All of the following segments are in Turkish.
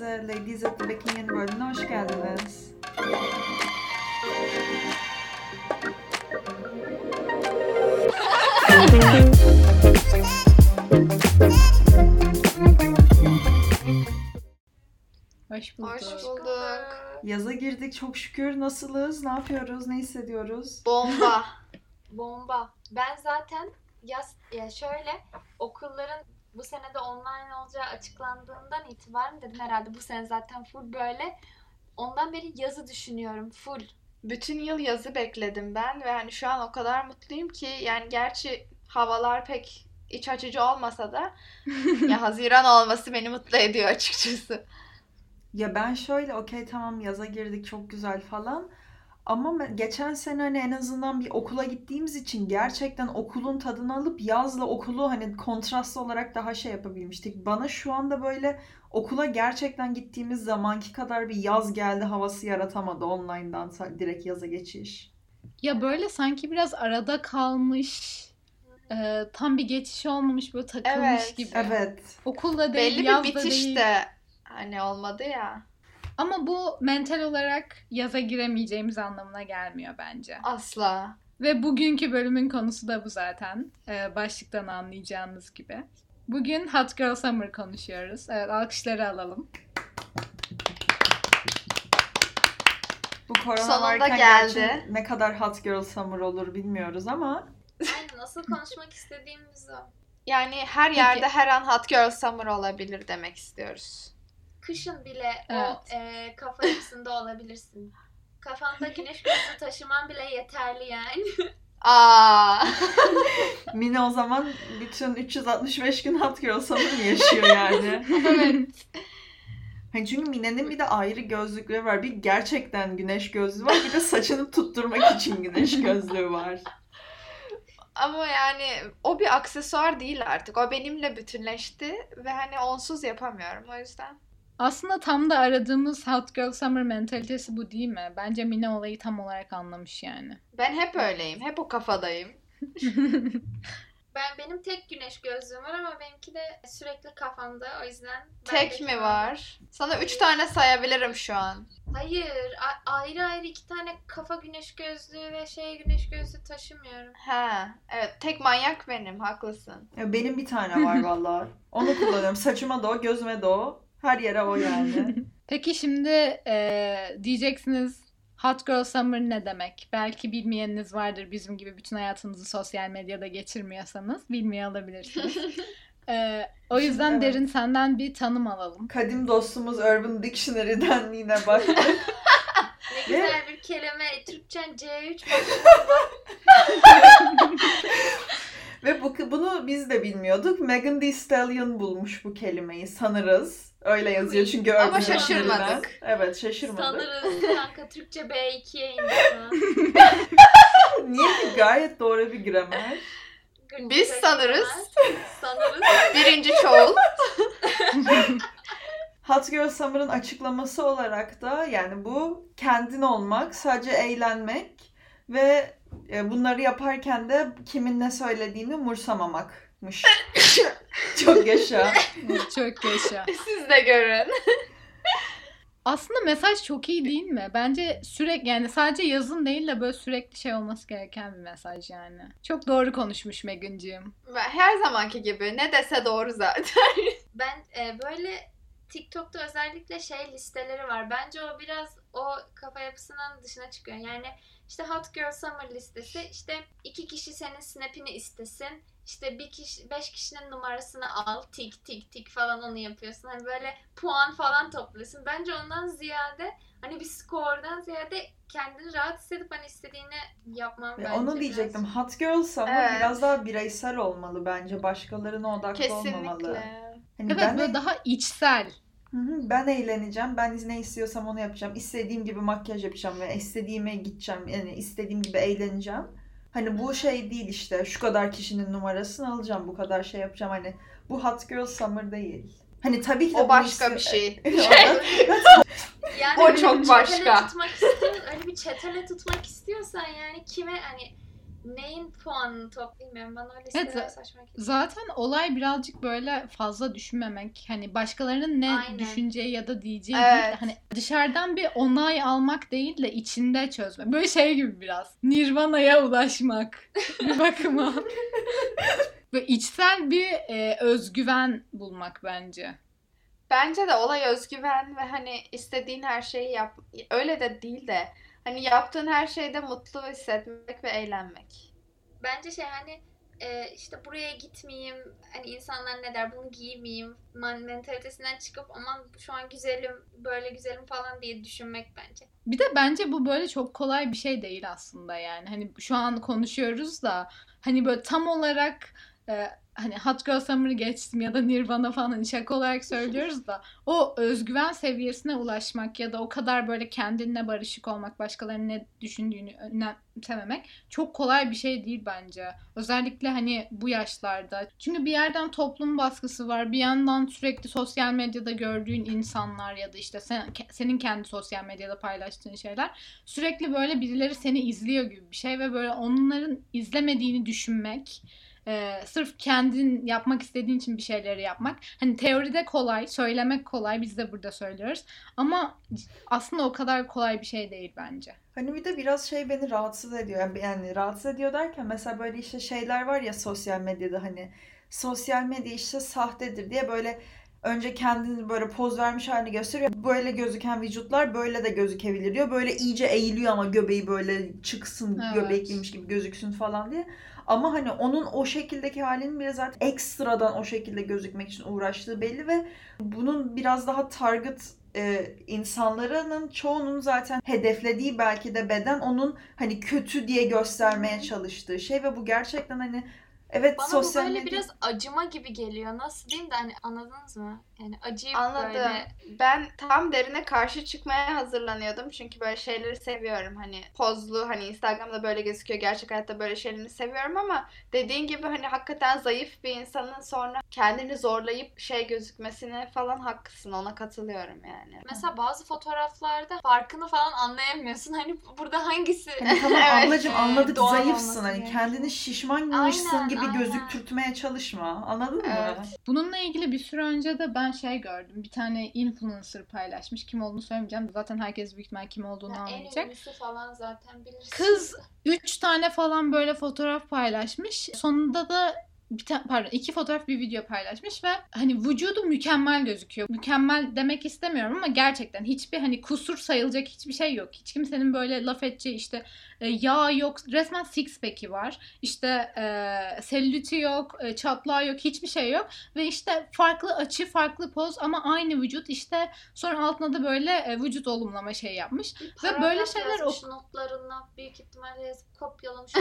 Hepinize Ladies at the Bikiny'in bölümüne hoş geldiniz. Hoş bulduk. Hoş bulduk. Yaza girdik çok şükür. Nasılız? Ne yapıyoruz? Ne hissediyoruz? Bomba. Bomba. Ben zaten yaz ya şöyle okulların bu senede online olacağı açıklandığından itibaren dedim herhalde bu sene zaten full böyle. Ondan beri yazı düşünüyorum full. Bütün yıl yazı bekledim ben ve hani şu an o kadar mutluyum ki yani gerçi havalar pek iç açıcı olmasa da ya Haziran olması beni mutlu ediyor açıkçası. Ya ben şöyle okey tamam yaza girdik çok güzel falan. Ama geçen sene hani en azından bir okula gittiğimiz için gerçekten okulun tadını alıp yazla okulu hani kontrastlı olarak daha şey yapabilmiştik. Bana şu anda böyle okula gerçekten gittiğimiz zamanki kadar bir yaz geldi havası yaratamadı online'dan direkt yaza geçiş. Ya böyle sanki biraz arada kalmış, e, tam bir geçiş olmamış böyle takılmış Evet. gibi. Evet. Okulda değil, Belli bir yazda bitiş değil. de hani olmadı ya. Ama bu mental olarak yaza giremeyeceğimiz anlamına gelmiyor bence. Asla. Ve bugünkü bölümün konusu da bu zaten. E, başlıktan anlayacağınız gibi. Bugün Hot Girl Summer konuşuyoruz. Evet, alkışları alalım. Bu korona Sonunda varken geldi. gerçi ne kadar hot girl summer olur bilmiyoruz ama Aynen nasıl konuşmak istediğimiz o. Yani her yerde her an Hot Girl Summer olabilir demek istiyoruz. Kışın bile Evet. o e, kafa yapısında olabilirsin. Kafanda güneş gözlüğü taşıman bile yeterli yani. Aa. Mine o zaman bütün 365 gün hot girl mı yaşıyor yani? evet. Hani çünkü Mine'nin bir de ayrı gözlükleri var. Bir gerçekten güneş gözlüğü var. Bir de saçını tutturmak için güneş gözlüğü var. Ama yani o bir aksesuar değil artık. O benimle bütünleşti ve hani onsuz yapamıyorum o yüzden. Aslında tam da aradığımız Hot Girl Summer mentalitesi bu değil mi? Bence Mine olayı tam olarak anlamış yani. Ben hep öyleyim. Hep o kafadayım. Ben benim tek güneş gözlüğüm var ama benimki de sürekli kafamda o yüzden. Tek mi an- var? Sana üç tane sayabilirim şu an. Hayır, a- ayrı ayrı iki tane kafa güneş gözlüğü ve şey güneş gözlüğü taşımıyorum. Ha, evet. Tek manyak benim. Haklısın. Ya benim bir tane var vallahi. Onu kullanıyorum. Saçıma da o, gözüme de o. Her yere o yani. Peki şimdi eee, diyeceksiniz Hot Girl Summer ne demek? Belki bilmeyeniniz vardır bizim gibi bütün hayatınızı sosyal medyada geçirmiyorsanız bilmiyor olabilirsiniz. Eee, o yüzden Evet. Derin senden bir tanım alalım. Kadim dostumuz Urban Dictionary'den yine bak. Ne güzel bir kelime. Türkçen C3 Ve bu, bunu biz de bilmiyorduk. Megan Thee Stallion bulmuş bu kelimeyi sanırız. Öyle yazıyor çünkü Ama Urban şaşırmadık. Evet şaşırmadık. sanırız. Kanka Türkçe B2'ye indi. Niye ki gayet doğru bir gramer. Günlük Biz sanırız. Sanırız. Birinci çoğul. Hot Girl Summer'ın açıklaması olarak da yani bu kendin olmak, sadece eğlenmek ve e, bunları yaparken de kimin ne söylediğini umursamamakmış. Çok yaşa. Çok yaşa. Siz de görün. Aslında mesaj çok iyi değil mi? Bence sürekli yani sadece yazın değil de böyle sürekli şey olması gereken bir mesaj yani. Çok doğru konuşmuş Meguncığım. Ve Her zamanki gibi ne dese doğru zaten. Ben e, böyle TikTok'ta özellikle şey listeleri var. Bence o biraz o kafa yapısının dışına çıkıyor. Yani işte Hot Girl Summer listesi işte iki kişi senin snap'ini istesin. İşte bir kişi, beş kişinin numarasını al, tik tik tik falan onu yapıyorsun. Hani böyle puan falan topluyorsun. Bence ondan ziyade hani bir skordan ziyade kendini rahat hissedip hani istediğini yapman Ve bence Onu biraz- diyecektim. Hot Girl Summer Evet. biraz daha bireysel olmalı bence. Başkalarına odaklı olmamalı. Kesinlikle. Hani Evet ben, böyle daha içsel. Hı hı, ben eğleneceğim. Ben ne istiyorsam onu yapacağım. İstediğim gibi makyaj yapacağım ve istediğime gideceğim. Yani istediğim gibi eğleneceğim. Hani bu şey değil işte şu kadar kişinin numarasını alacağım. Bu kadar şey yapacağım. Hani bu Hot Girl Summer değil. Hani tabii ki de O başka bir şey. Yani O öyle bir çok başka. Tutmak istiyor, öyle bir çetele tutmak istiyorsan yani kime hani neyin puanını toplayayım bana listeler Evet, saçma geliyor. Zaten olay birazcık böyle fazla düşünmemek. Hani başkalarının ne Aynen. düşüneceği ya da diyeceği Evet. değil. Hani dışarıdan bir onay almak değil de içinde çözmek. Böyle şey gibi biraz. Nirvana'ya ulaşmak. bir bakıma. Böyle içsel bir e, özgüven bulmak bence. Bence de olay özgüven ve hani istediğin her şeyi yap. Öyle de değil de hani yaptığın her şeyde mutlu hissetmek ve eğlenmek. Bence şey hani e, işte buraya gitmeyeyim hani insanlar ne der bunu giymeyeyim man mentalitesinden çıkıp aman şu an güzelim böyle güzelim falan diye düşünmek bence. Bir de bence bu böyle çok kolay bir şey değil aslında yani. Hani şu an konuşuyoruz da hani böyle tam olarak e, hani Hot Girl Summer'ı geçtim ya da Nirvana falan hani şaka olarak söylüyoruz da o özgüven seviyesine ulaşmak ya da o kadar böyle kendinle barışık olmak, başkalarının ne düşündüğünü önemsememek çok kolay bir şey değil bence. Özellikle hani bu yaşlarda. Çünkü bir yerden toplum baskısı var. Bir yandan sürekli sosyal medyada gördüğün insanlar ya da işte sen, senin kendi sosyal medyada paylaştığın şeyler sürekli böyle birileri seni izliyor gibi bir şey ve böyle onların izlemediğini düşünmek ee, sırf kendin yapmak istediğin için bir şeyleri yapmak. Hani teoride kolay, söylemek kolay. Biz de burada söylüyoruz. Ama aslında o kadar kolay bir şey değil bence. Hani bir de biraz şey beni rahatsız ediyor. Yani, yani rahatsız ediyor derken mesela böyle işte şeyler var ya sosyal medyada hani sosyal medya işte sahtedir diye böyle önce kendini böyle poz vermiş halini gösteriyor. Böyle gözüken vücutlar böyle de gözükebilir diyor. Böyle iyice eğiliyor ama göbeği böyle çıksın Evet. göbekliymiş gibi gözüksün falan diye. Ama hani onun o şekildeki halinin bile zaten ekstradan o şekilde gözükmek için uğraştığı belli ve bunun biraz daha target e, insanların çoğunun zaten hedeflediği belki de beden onun hani kötü diye göstermeye çalıştığı şey ve bu gerçekten hani evet Bana sosyal bu böyle medya biraz acıma gibi geliyor. Nasıl diyeyim de hani anladınız mı? Yani acıyıp Anladım. böyle Ben tam derine karşı çıkmaya hazırlanıyordum. Çünkü böyle şeyleri seviyorum. Hani pozlu hani Instagram'da böyle gözüküyor. Gerçek hayatta böyle şeylerini seviyorum ama dediğin gibi hani hakikaten zayıf bir insanın sonra kendini zorlayıp şey gözükmesine falan haklısın. Ona katılıyorum yani. Mesela bazı fotoğraflarda farkını falan anlayamıyorsun. Hani burada hangisi Hani tamam Evet. ablacığım anladık zayıfsın hani kendini şişmanmışsın Aynen, gibi aynen. gözüktürtmeye çalışma anladın mı? Evet. Bununla ilgili bir süre önce de ben şey gördüm. Bir tane influencer paylaşmış. Kim olduğunu söylemeyeceğim. Zaten herkes büyük ihtimal kim olduğunu Ya en anlayacak. ünlüsü falan zaten bilirsin. Kız üç tane falan böyle fotoğraf paylaşmış. Sonunda da bir tane pardon iki fotoğraf bir video paylaşmış ve hani vücudu mükemmel gözüküyor. Mükemmel demek istemiyorum ama gerçekten hiçbir hani kusur sayılacak hiçbir şey yok. Hiç kimsenin böyle laf edeceği işte e, yağ yok. Resmen six pack'i var. İşte e, sellütü yok, e, çatlağı yok, hiçbir şey yok. Ve işte farklı açı, farklı poz ama aynı vücut işte sonra altına da böyle e, vücut olumlama şey yapmış. Bir Ve paragraf böyle şeyler ok- notlarına büyük ihtimalle yazıp kopyalamış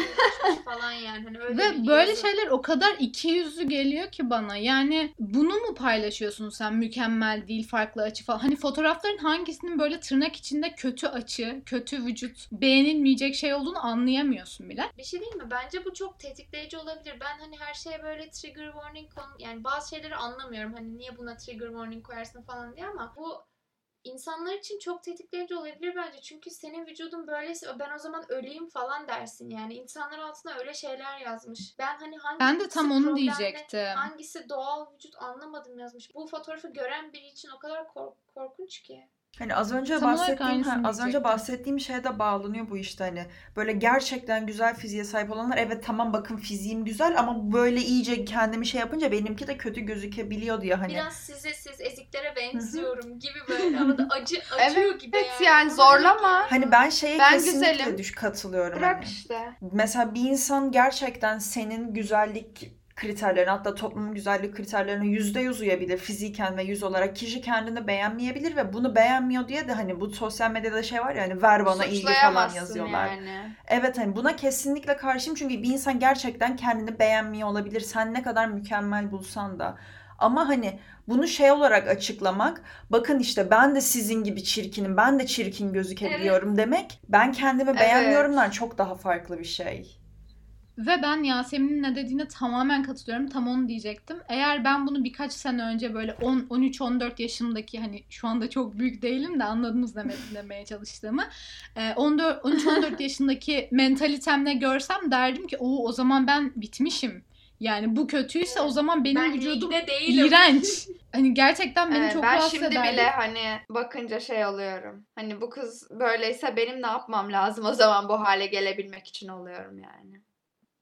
falan yani. Hani öyle Ve böyle yazı. şeyler o kadar iki yüzlü geliyor ki bana. Yani bunu mu paylaşıyorsun sen mükemmel değil farklı açı falan. Hani fotoğrafların hangisinin böyle tırnak içinde kötü açı, kötü vücut, beğenilmeyecek şey olduğunu anlayamıyorsun bile. Bir şey değil mi? Bence bu çok tetikleyici olabilir. Ben hani her şeye böyle trigger warning konu yani bazı şeyleri anlamıyorum. Hani niye buna trigger warning koyarsın falan diye ama bu insanlar için çok tetikleyici olabilir bence. Çünkü senin vücudun böyleyse ben o zaman öleyim falan dersin yani. İnsanlar altına öyle şeyler yazmış. Ben hani hangisi Ben de tam onu diyecektim. Hangisi doğal vücut anlamadım yazmış. Bu fotoğrafı gören biri için o kadar kork- korkunç ki. Hani az önce Tam bahsettiğim ha, az önce bahsettiğim şeye de bağlanıyor bu işte hani böyle gerçekten güzel fiziğe sahip olanlar evet tamam bakın fiziğim güzel ama böyle iyice kendimi şey yapınca benimki de kötü gözükebiliyor diye hani Biraz size siz eziklere benziyorum gibi böyle ama da acı acıyor Evet, gibi evet yani. yani zorlama. hani ben şeye Ben kesinlikle güzelim. düş katılıyorum Bırak hani. işte. Mesela bir insan gerçekten senin güzellik kriterlerine hatta toplumun güzellik kriterlerine yüzde yüz uyabilir fiziken ve yüz olarak. Kişi kendini beğenmeyebilir ve bunu beğenmiyor diye de hani bu sosyal medyada şey var ya hani ver bana ilgi falan yazıyorlar. yani. Evet hani buna kesinlikle karşıyım çünkü bir insan gerçekten kendini beğenmiyor olabilir. Sen ne kadar mükemmel bulsan da. Ama hani bunu şey olarak açıklamak, bakın işte ben de sizin gibi çirkinim, ben de çirkin gözükebiliyorum demek, ben kendimi Evet. beğenmiyorumdan çok daha farklı bir şey. Ve ben Yasemin'in ne dediğine tamamen katılıyorum. Tam onu diyecektim. Eğer ben bunu birkaç sene önce böyle 10 13 14 yaşımdaki hani şu anda çok büyük değilim de anladınız demek demeye çalıştığımı. Ee, 14 13 14 yaşındaki mentalitemle görsem derdim ki o o zaman ben bitmişim. Yani bu kötüyse o zaman benim ben vücudum iğrenç. Hani gerçekten beni Evet, çok ben rahatsız şimdi ederdi. bile hani bakınca şey oluyorum. Hani bu kız böyleyse benim ne yapmam lazım o zaman bu hale gelebilmek için oluyorum yani.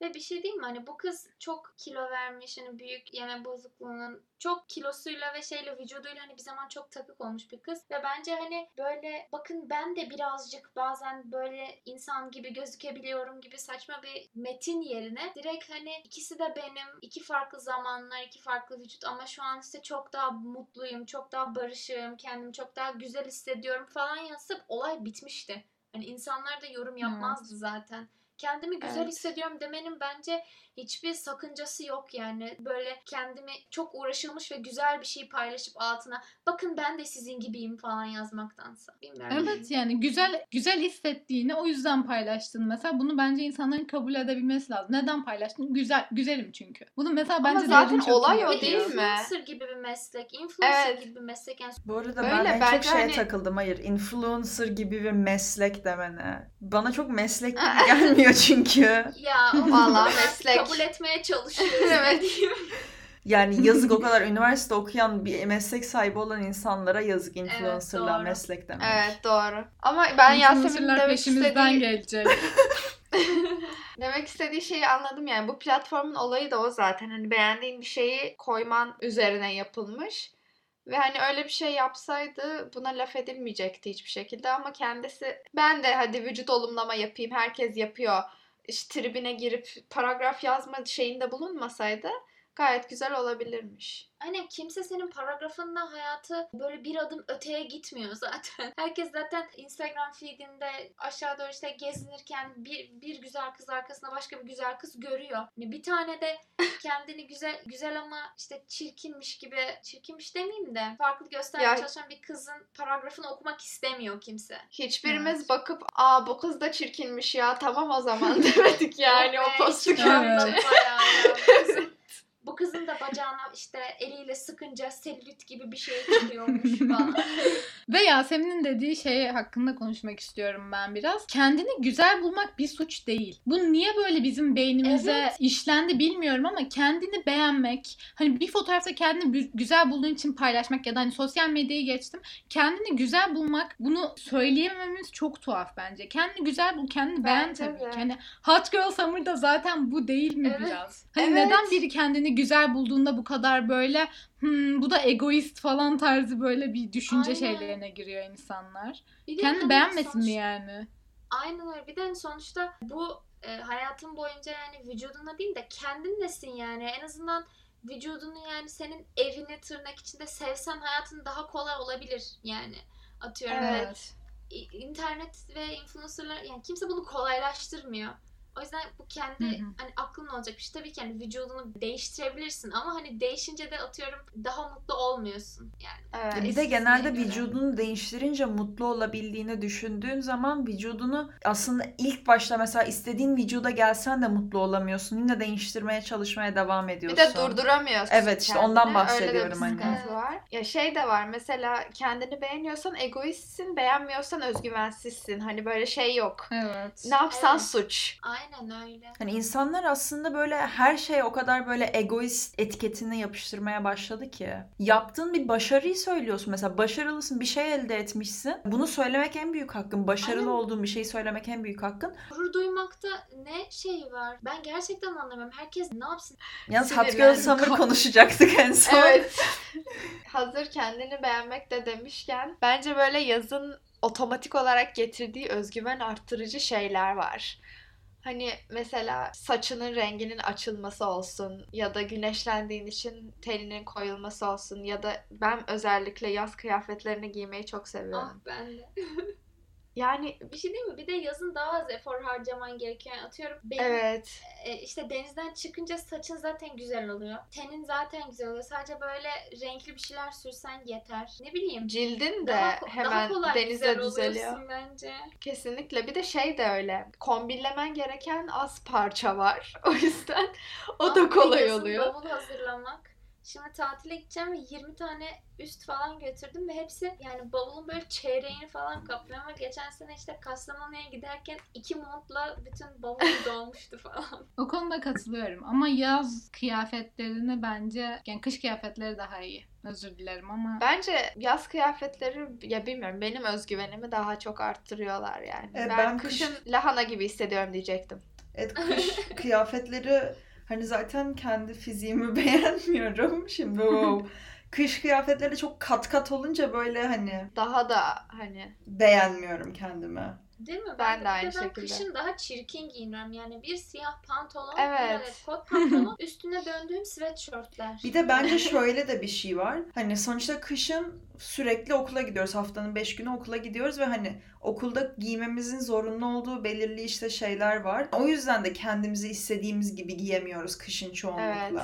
Ve bir şey diyeyim mi? Hani bu kız çok kilo vermiş. Hani büyük yeme bozukluğunun çok kilosuyla ve şeyle vücuduyla hani bir zaman çok takık olmuş bir kız. Ve bence hani böyle bakın ben de birazcık bazen böyle insan gibi gözükebiliyorum gibi saçma bir metin yerine direkt hani ikisi de benim iki farklı zamanlar, iki farklı vücut ama şu an işte çok daha mutluyum, çok daha barışığım, kendimi çok daha güzel hissediyorum falan yazıp olay bitmişti. Hani insanlar da yorum yapmazdı zaten. Kendimi güzel Evet. hissediyorum demenin bence hiçbir sakıncası yok yani. Böyle kendimi çok uğraşılmış ve güzel bir şey paylaşıp altına bakın ben de sizin gibiyim falan yazmaktansa. Bilmiyorum. Evet yani güzel güzel hissettiğini o yüzden paylaştığını mesela bunu bence insanların kabul edebilmesi lazım. Neden paylaştın? Güzel güzelim çünkü. Bunu mesela Ama bence zaten Zerrin çok olay o değil mi? influencer gibi bir meslek. Influencer Evet. gibi bir meslek. Yani Bu arada Öyle, ben en çok şeye hani- takıldım. Hayır, influencer gibi bir meslek demene. Bana çok meslek gibi gelmiyor çünkü. ya o Vallahi ben meslek. kabul etmeye çalışıyoruz. Evet. Yani yazık o kadar üniversite okuyan bir meslek sahibi olan insanlara yazık influencer'la doğru. meslek demek. Evet doğru. Ama ben Yasemin'in demek peşimizden istediği, gelecek. demek istediği şeyi anladım yani. Bu platformun olayı da o zaten. Hani beğendiğin bir şeyi koyman üzerine yapılmış. Ve hani öyle bir şey yapsaydı buna laf edilmeyecekti hiçbir şekilde ama kendisi ben de hadi vücut olumlama yapayım herkes yapıyor. işte tribine girip paragraf yazma şeyinde bulunmasaydı gayet güzel olabilirmiş. Aynen kimse senin paragrafınla hayatı böyle bir adım öteye gitmiyor zaten. Herkes zaten Instagram feedinde aşağı doğru işte gezinirken bir, bir güzel kız arkasında başka bir güzel kız görüyor. Hani bir tane de kendini güzel güzel ama işte çirkinmiş gibi çirkinmiş demeyeyim de farklı göstermeye Ya- çalışan bir kızın paragrafını okumak istemiyor kimse. Hiçbirimiz Evet. bakıp aa bu kız da çirkinmiş ya tamam o zaman demedik yani o postu görünce. Bu kızın- da bacağına işte eliyle sıkınca selülit gibi bir şey çıkıyormuş falan. Ve Yasemin'in dediği şey hakkında konuşmak istiyorum ben biraz. Kendini güzel bulmak bir suç değil. Bu niye böyle bizim beynimize Evet. işlendi bilmiyorum ama kendini beğenmek, hani bir fotoğrafta kendini gü- güzel bulduğun için paylaşmak ya da hani sosyal medyayı geçtim. Kendini güzel bulmak, bunu söyleyemememiz çok tuhaf bence. Kendini güzel bul, kendini beğen tabii ki. Hani Hot Girl Summer'da zaten bu değil mi Evet. biraz? Hani Evet. neden biri kendini güzel bulduğunda bu kadar böyle hmm, bu da egoist falan tarzı böyle bir düşünce Aynen. şeylerine giriyor insanlar. Bir de Kendini hani beğenmesin sonuç- mi yani? Aynen öyle. Bir de sonuçta bu e, hayatın boyunca yani vücuduna değil de kendinlesin yani. En azından vücudunu yani senin evini tırnak içinde sevsen hayatın daha kolay olabilir yani. Atıyorum Evet. ve i- internet ve influencerlar yani kimse bunu kolaylaştırmıyor. O yüzden bu kendi Hı hı. hani aklın olacak bir şey. Tabii ki hani vücudunu değiştirebilirsin ama hani değişince de atıyorum daha mutlu olmuyorsun yani. Evet. Bir de genelde göre. vücudunu değiştirince mutlu olabildiğini düşündüğün zaman vücudunu aslında ilk başta mesela istediğin vücuda gelsen de mutlu olamıyorsun. Yine değiştirmeye çalışmaya devam Bir ediyorsun. de durduramıyorsun. Evet, işte kendini. ondan Öyle de bir bahsediyorum hani. sıkıntı var. Ya şey de var mesela kendini beğeniyorsan egoistsin, beğenmiyorsan özgüvensizsin. Hani böyle şey yok. Evet. Ne yapsan Evet. suç. Aynen öyle. Hani insanlar aslında böyle her şeye o kadar böyle egoist etiketini yapıştırmaya başladı ki. Yaptığın bir başarıyı söylüyorsun. Mesela başarılısın, bir şey elde etmişsin. Bunu söylemek en büyük hakkın. Başarılı Aynen. olduğun bir şeyi söylemek en büyük hakkın. Gurur duymakta ne şey var? Ben gerçekten anlamıyorum. Herkes ne yapsın? Yalnız Sinirlendim. Summer konuşacaktık en son. Evet. Hazır kendini beğenmek de demişken bence böyle yazın otomatik olarak getirdiği özgüven arttırıcı şeyler var. Hani mesela saçının renginin açılması olsun ya da güneşlendiğin için teninin koyulması olsun ya da ben özellikle yaz kıyafetlerini giymeyi çok Ah seviyorum. ben de. Yani Bir şey değil mi? Bir de yazın daha az efor harcaman gerekiyor. Yani atıyorum benim evet. e, işte denizden çıkınca saçın zaten güzel oluyor. Tenin zaten güzel oluyor. Sadece böyle renkli bir şeyler sürsen yeter. Ne bileyim. Cildin de Daha, daha hemen denizde güzel düzeliyor. bence. Kesinlikle. Bir de şey de öyle. Kombinlemen gereken az parça var. O yüzden o da kolay oluyor. bavul hazırlamak. Şimdi tatile gideceğim ve 20 tane üst falan götürdüm ve hepsi yani bavulun böyle çeyreğini falan kaplıyor ama geçen sene işte Kastamonu'ya giderken iki montla bütün bavulum dolmuştu falan. O konuda katılıyorum ama yaz kıyafetlerini bence yani kış kıyafetleri daha iyi. Özür dilerim ama Bence yaz kıyafetleri ya bilmiyorum benim özgüvenimi daha çok arttırıyorlar yani. E, ben, ben kış- kışın lahana gibi hissediyorum diyecektim. Evet kış kıyafetleri hani zaten kendi fiziğimi beğenmiyorum. Şimdi o kış kıyafetleri çok kat kat olunca böyle hani Daha da hani beğenmiyorum kendimi. Değil mi? Ben de bir aynı ben şekilde. kışın daha çirkin giyiniyorum. Yani bir siyah pantolon, Evet. bir adet kot pantolon, üstüne döndüğüm sweatshirtler. Bir de bence şöyle de bir şey var. Hani sonuçta kışın sürekli okula gidiyoruz. Haftanın 5 günü okula gidiyoruz ve hani okulda giymemizin zorunlu olduğu belirli işte şeyler var. O yüzden de kendimizi istediğimiz gibi giyemiyoruz kışın çoğunlukla. Evet.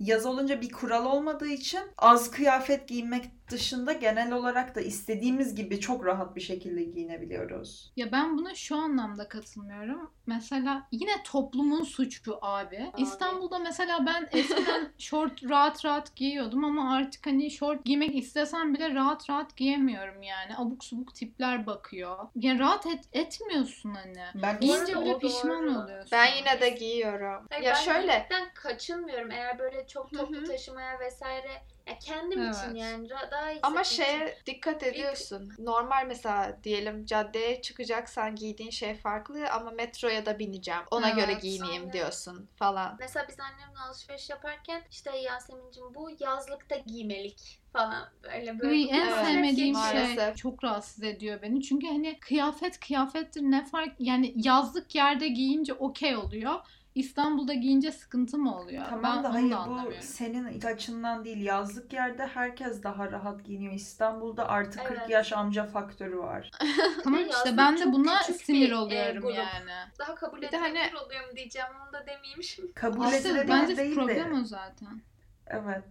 Yaz olunca bir kural olmadığı için az kıyafet giymek dışında genel olarak da istediğimiz gibi çok rahat bir şekilde giyinebiliyoruz. ya ben buna şu anlamda katılmıyorum. Mesela yine toplumun suçu abi. İstanbul'da mesela ben eskiden şort rahat rahat giyiyordum ama artık hani şort giymek istesem bile rahat rahat giyemiyorum yani. Abuk subuk tipler bakıyor. Yani rahat et, etmiyorsun hani. Ben Giyince bile pişman doğru. oluyorsun. ben yine de giyiyorum. Hayır, ya ben şöyle giymekten kaçınmıyorum. Eğer böyle çok toplu hı. taşımaya vesaire ya kendim için Evet. yani ra- daha iyi ama hissetmek için. şeye dikkat ediyorsun. Normal mesela diyelim caddeye çıkacaksan giydiğin şey farklı ama metroya da bineceğim. Ona göre Evet. giyineyim Aynen. diyorsun falan. Mesela biz annemle alışveriş yaparken işte Yasemin'cim bu yazlıkta giymelik falan böyle böyle. Uy, en Evet, sevmediğim şey maalesef. çok rahatsız ediyor beni. Çünkü hani kıyafet kıyafettir ne fark yani yazlık yerde giyince okey oluyor. İstanbul'da giyince sıkıntı mı oluyor? Tamam ben da onu hayır da bu anlamıyorum. senin açından değil. Yazlık yerde herkes daha rahat giyiniyor. İstanbul'da artı 40 Evet. yaş amca faktörü var. Tamam işte ben de buna sinir e, oluyorum grup. yani. Daha kabul hani- edilebilir oluyor mu diyeceğim onu da demeyeyim. Kabul İşte edilebilir bence değil de. problem o zaten. Evet.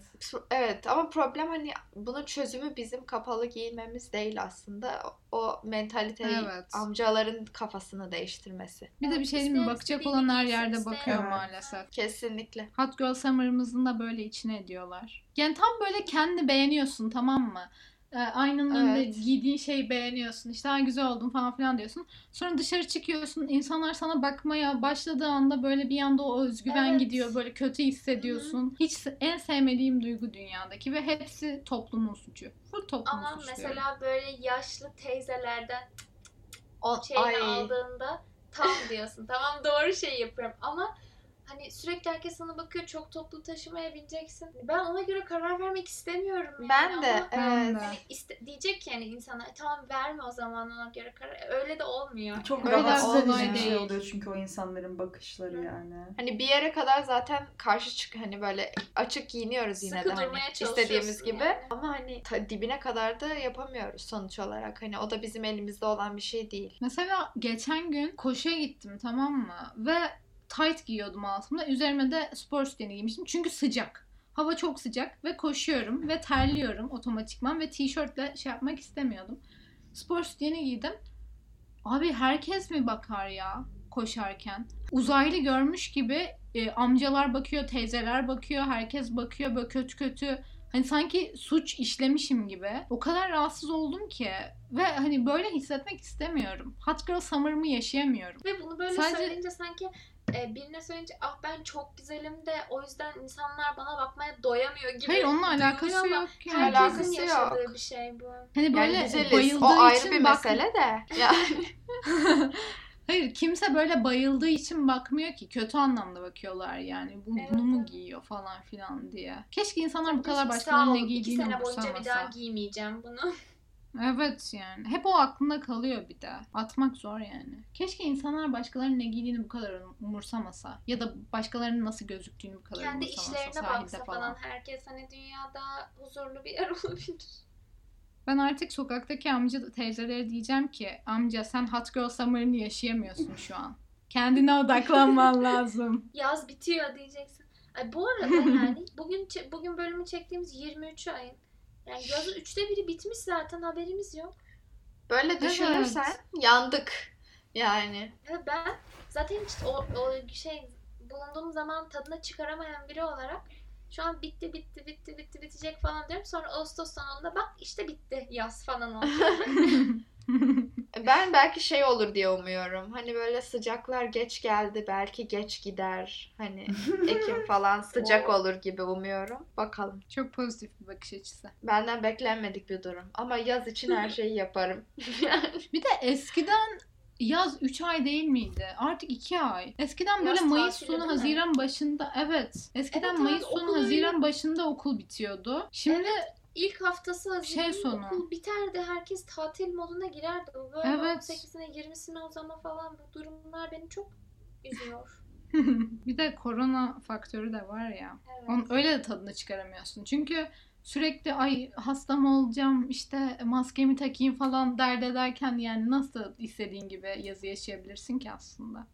Evet ama problem hani bunun çözümü bizim kapalı giyinmemiz değil aslında. O mentaliteyi Evet. amcaların kafasını değiştirmesi. Bir de bir şey diyeyim mi? Bakacak olan her yerde bakıyor Evet. maalesef. Kesinlikle. Hot Girl Summer'ımızın da böyle içine ediyorlar. Yani tam böyle kendi beğeniyorsun tamam mı? Ee, aynanın önünde Evet. giydiğin şeyi beğeniyorsun. İşte ha güzel oldun falan filan diyorsun. Sonra dışarı çıkıyorsun. insanlar sana bakmaya başladığı anda böyle bir anda o özgüven Evet. gidiyor. Böyle kötü hissediyorsun. Hiç se- en sevmediğim duygu dünyadaki ve hepsi toplumun suçu. Full toplumun Ama suçu mesela böyle yaşlı teyzelerden O, şeyini ay. aldığında tam diyorsun. tamam doğru şey yapıyorum ama hani sürekli herkes sana bakıyor çok toplu taşımaya bineceksin. Ben ona göre karar vermek istemiyorum yani. Ben de ama evet. hani iste- diyecek ki yani insana "E, tamam verme o zaman ona göre karar. Öyle de olmuyor. Çok Öyle rahatsız edici bir şey oluyor çünkü o insanların bakışları Hı. yani. Hani bir yere kadar zaten karşı çık hani böyle açık giyiniyoruz yine Sıkı de hani istediğimiz gibi. yani. Ama hani ta- dibine kadar da yapamıyoruz sonuç olarak. Hani o da bizim elimizde olan bir şey değil. Mesela geçen gün koşuya gittim tamam mı? Ve tight giyiyordum altımda. Üzerime de spor sütyeni giymiştim. Çünkü sıcak. Hava çok sıcak ve koşuyorum ve terliyorum otomatikman ve tişörtle şey yapmak istemiyordum. Spor sütyeni giydim. Abi herkes mi bakar ya koşarken? Uzaylı görmüş gibi e, amcalar bakıyor, teyzeler bakıyor, herkes bakıyor böyle kötü kötü. Hani sanki suç işlemişim gibi. O kadar rahatsız oldum ki. Ve hani böyle hissetmek istemiyorum. Hot Girl Summer'ımı yaşayamıyorum. Ve bunu böyle Sadece- söyleyince sanki e, birine söyleyince ah ben çok güzelim de o yüzden insanlar bana bakmaya doyamıyor gibi. Hayır onunla alakası ama yok yani. Herkesin Alakası yaşadığı yok. bir şey bu. Hani Yani böyle güzeliz. bayıldığı O ayrı için bir bak- mesele de. Yani Hayır kimse böyle bayıldığı için bakmıyor ki. Kötü anlamda bakıyorlar yani. Bu, Evet, bunu mu giyiyor falan filan diye. Keşke insanlar bu kadar başkalarının ne ol, iki giydiğini sene boyunca bir daha umursamasa. giymeyeceğim bunu. Evet yani. Hep o aklında kalıyor bir de. Atmak zor yani. Keşke insanlar başkalarının ne giydiğini bu kadar umursamasa. Ya da başkalarının nasıl gözüktüğünü bu kadar Kendi umursamasa. işlerine sahilde baksa falan herkes hani dünyada huzurlu bir yer olabilir. Ben artık sokaktaki amca teyzelere diyeceğim ki amca sen Hot Girl Summer'ını yaşayamıyorsun şu an. Kendine odaklanman lazım. Yaz bitiyor diyeceksin. Ay bu arada yani bugün bugün bölümü çektiğimiz 23 ayın. Yani yazın üçte biri bitmiş zaten haberimiz yok. Böyle düşünürsen yandık. Yani. Ve ben zaten hiç o, o şey bulunduğum zaman tadına çıkaramayan biri olarak şu an bitti bitti bitti bitti bitecek falan diyorum. Sonra Ağustos sonunda bak işte bitti yaz falan oldu. Ben belki şey olur diye umuyorum. Hani böyle sıcaklar geç geldi. Belki geç gider. Hani Ekim falan sıcak olur gibi umuyorum. Bakalım. Çok pozitif bir bakış açısı. Benden beklenmedik bir durum. Ama yaz için her şeyi yaparım. Bir de eskiden yaz 3 ay değil miydi? Artık 2 ay. Eskiden böyle Yaz Mayıs sonu mi? Haziran başında evet. Eskiden Evet, Mayıs evet, sonu Haziran başında okul bitiyordu. Şimdi İlk haftası Haziran'ın Şey sonu. okul biterdi. Herkes tatil moduna girerdi. Bu Böyle Evet. 18'ine 20'sine o zaman falan bu durumlar beni çok üzüyor. bir de korona faktörü de var ya. Evet. Onun öyle de tadını çıkaramıyorsun. Çünkü sürekli ay hasta mı olacağım işte maskemi takayım falan dert ederken yani nasıl istediğin gibi yazı yaşayabilirsin ki aslında.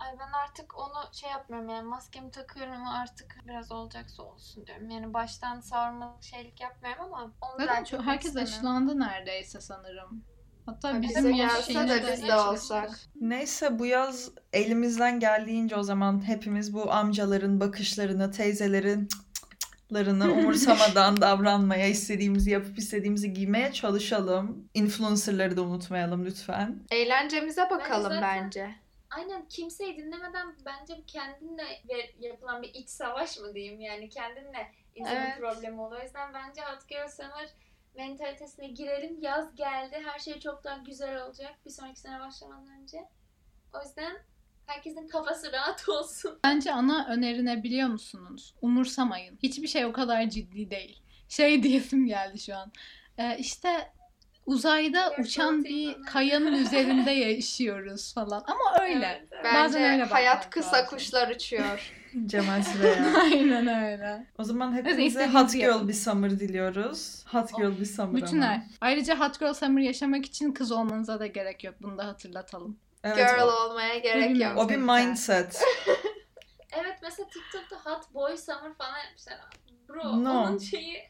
Ay ben artık onu şey yapmıyorum yani maskemi takıyorum ama artık biraz olacaksa olsun diyorum. Yani baştan sarmalık şeylik yapmıyorum ama onu Zaten çok, herkes istemiyorum. aşılandı neredeyse sanırım. Hatta Bize bizim yaş gelse de biz de olsak. Neyse bu yaz elimizden geldiğince o zaman hepimiz bu amcaların bakışlarını, teyzelerin cıklarını umursamadan davranmaya, istediğimizi yapıp istediğimizi giymeye çalışalım. Influencerları da unutmayalım lütfen. Eğlencemize bakalım zaten- bence. Aynen kimseyi dinlemeden bence bu kendinle yapılan bir iç savaş mı diyeyim yani kendinle insanın Evet. problemi oluyor. O yüzden bence Hot Girl Summer mentalitesine girelim. Yaz geldi. Her şey çok daha güzel olacak bir sonraki sene başlamadan önce. O yüzden herkesin kafası rahat olsun. Bence ana öneri ne biliyor musunuz? Umursamayın. Hiçbir şey o kadar ciddi değil. Şey diyesim geldi şu an. Ee, işte uzayda uçan bir kayanın üzerinde yaşıyoruz falan. Ama öyle. Evet, Bence Bazen öyle hayat kısa lazım. kuşlar uçuyor. Cemal Süreya. Aynen öyle. O zaman hepinize Hot Girl yapın. bir summer diliyoruz. Hot Girl bir summer Bütün ama. ay. Ayrıca Hot Girl Summer yaşamak için kız olmanıza da gerek yok. Bunu da hatırlatalım. Evet, Girl o, olmaya gerek bilmiyorum. yok. o bir mindset. Evet mesela TikTok'ta Hot Boy Summer falan yapmışlar. Bro No. onun şeyi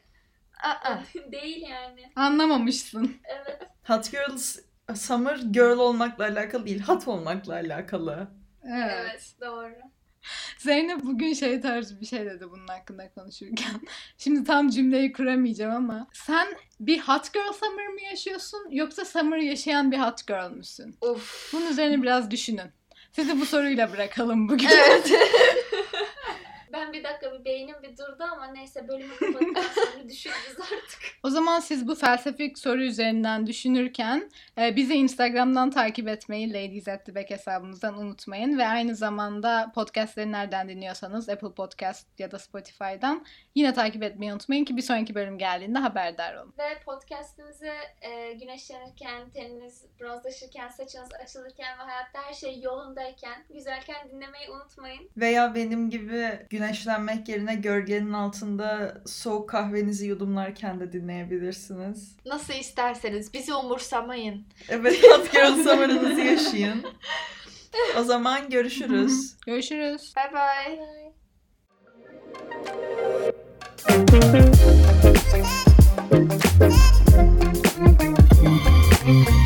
Aa, değil yani. Anlamamışsın. Evet. Hot Girls Summer girl olmakla alakalı değil, hot olmakla alakalı. Evet. Evet doğru. Zeynep bugün şey tarzı bir şey dedi bunun hakkında konuşurken. Şimdi tam cümleyi kuramayacağım ama sen bir hot girl summer mı yaşıyorsun yoksa summer yaşayan bir hot girl müsün? uf. Bunun üzerine biraz düşünün. Sizi bu soruyla bırakalım bugün. Evet. Ben bir dakika bir beynim bir durdu ama neyse bölümü kapattıktan sonra düşünürüz artık. O zaman siz bu felsefik soru üzerinden düşünürken e, bizi Instagram'dan takip etmeyi Ladies at the Back hesabımızdan unutmayın. Ve aynı zamanda podcastleri nereden dinliyorsanız Apple Podcast ya da Spotify'dan yine takip etmeyi unutmayın ki bir sonraki bölüm geldiğinde haberdar olun. Ve podcastimizi e, güneşlenirken, teniniz bronzlaşırken, saçınız açılırken ve hayatta her şey yolundayken, güzelken dinlemeyi unutmayın. Veya benim gibi güneşlenmek yerine gölgenin altında soğuk kahvenizi yudumlarken de dinleyebilirsiniz. Nasıl isterseniz bizi umursamayın. Evet, Hot Girl yaşayın. O zaman görüşürüz. görüşürüz. Bye bye. bye.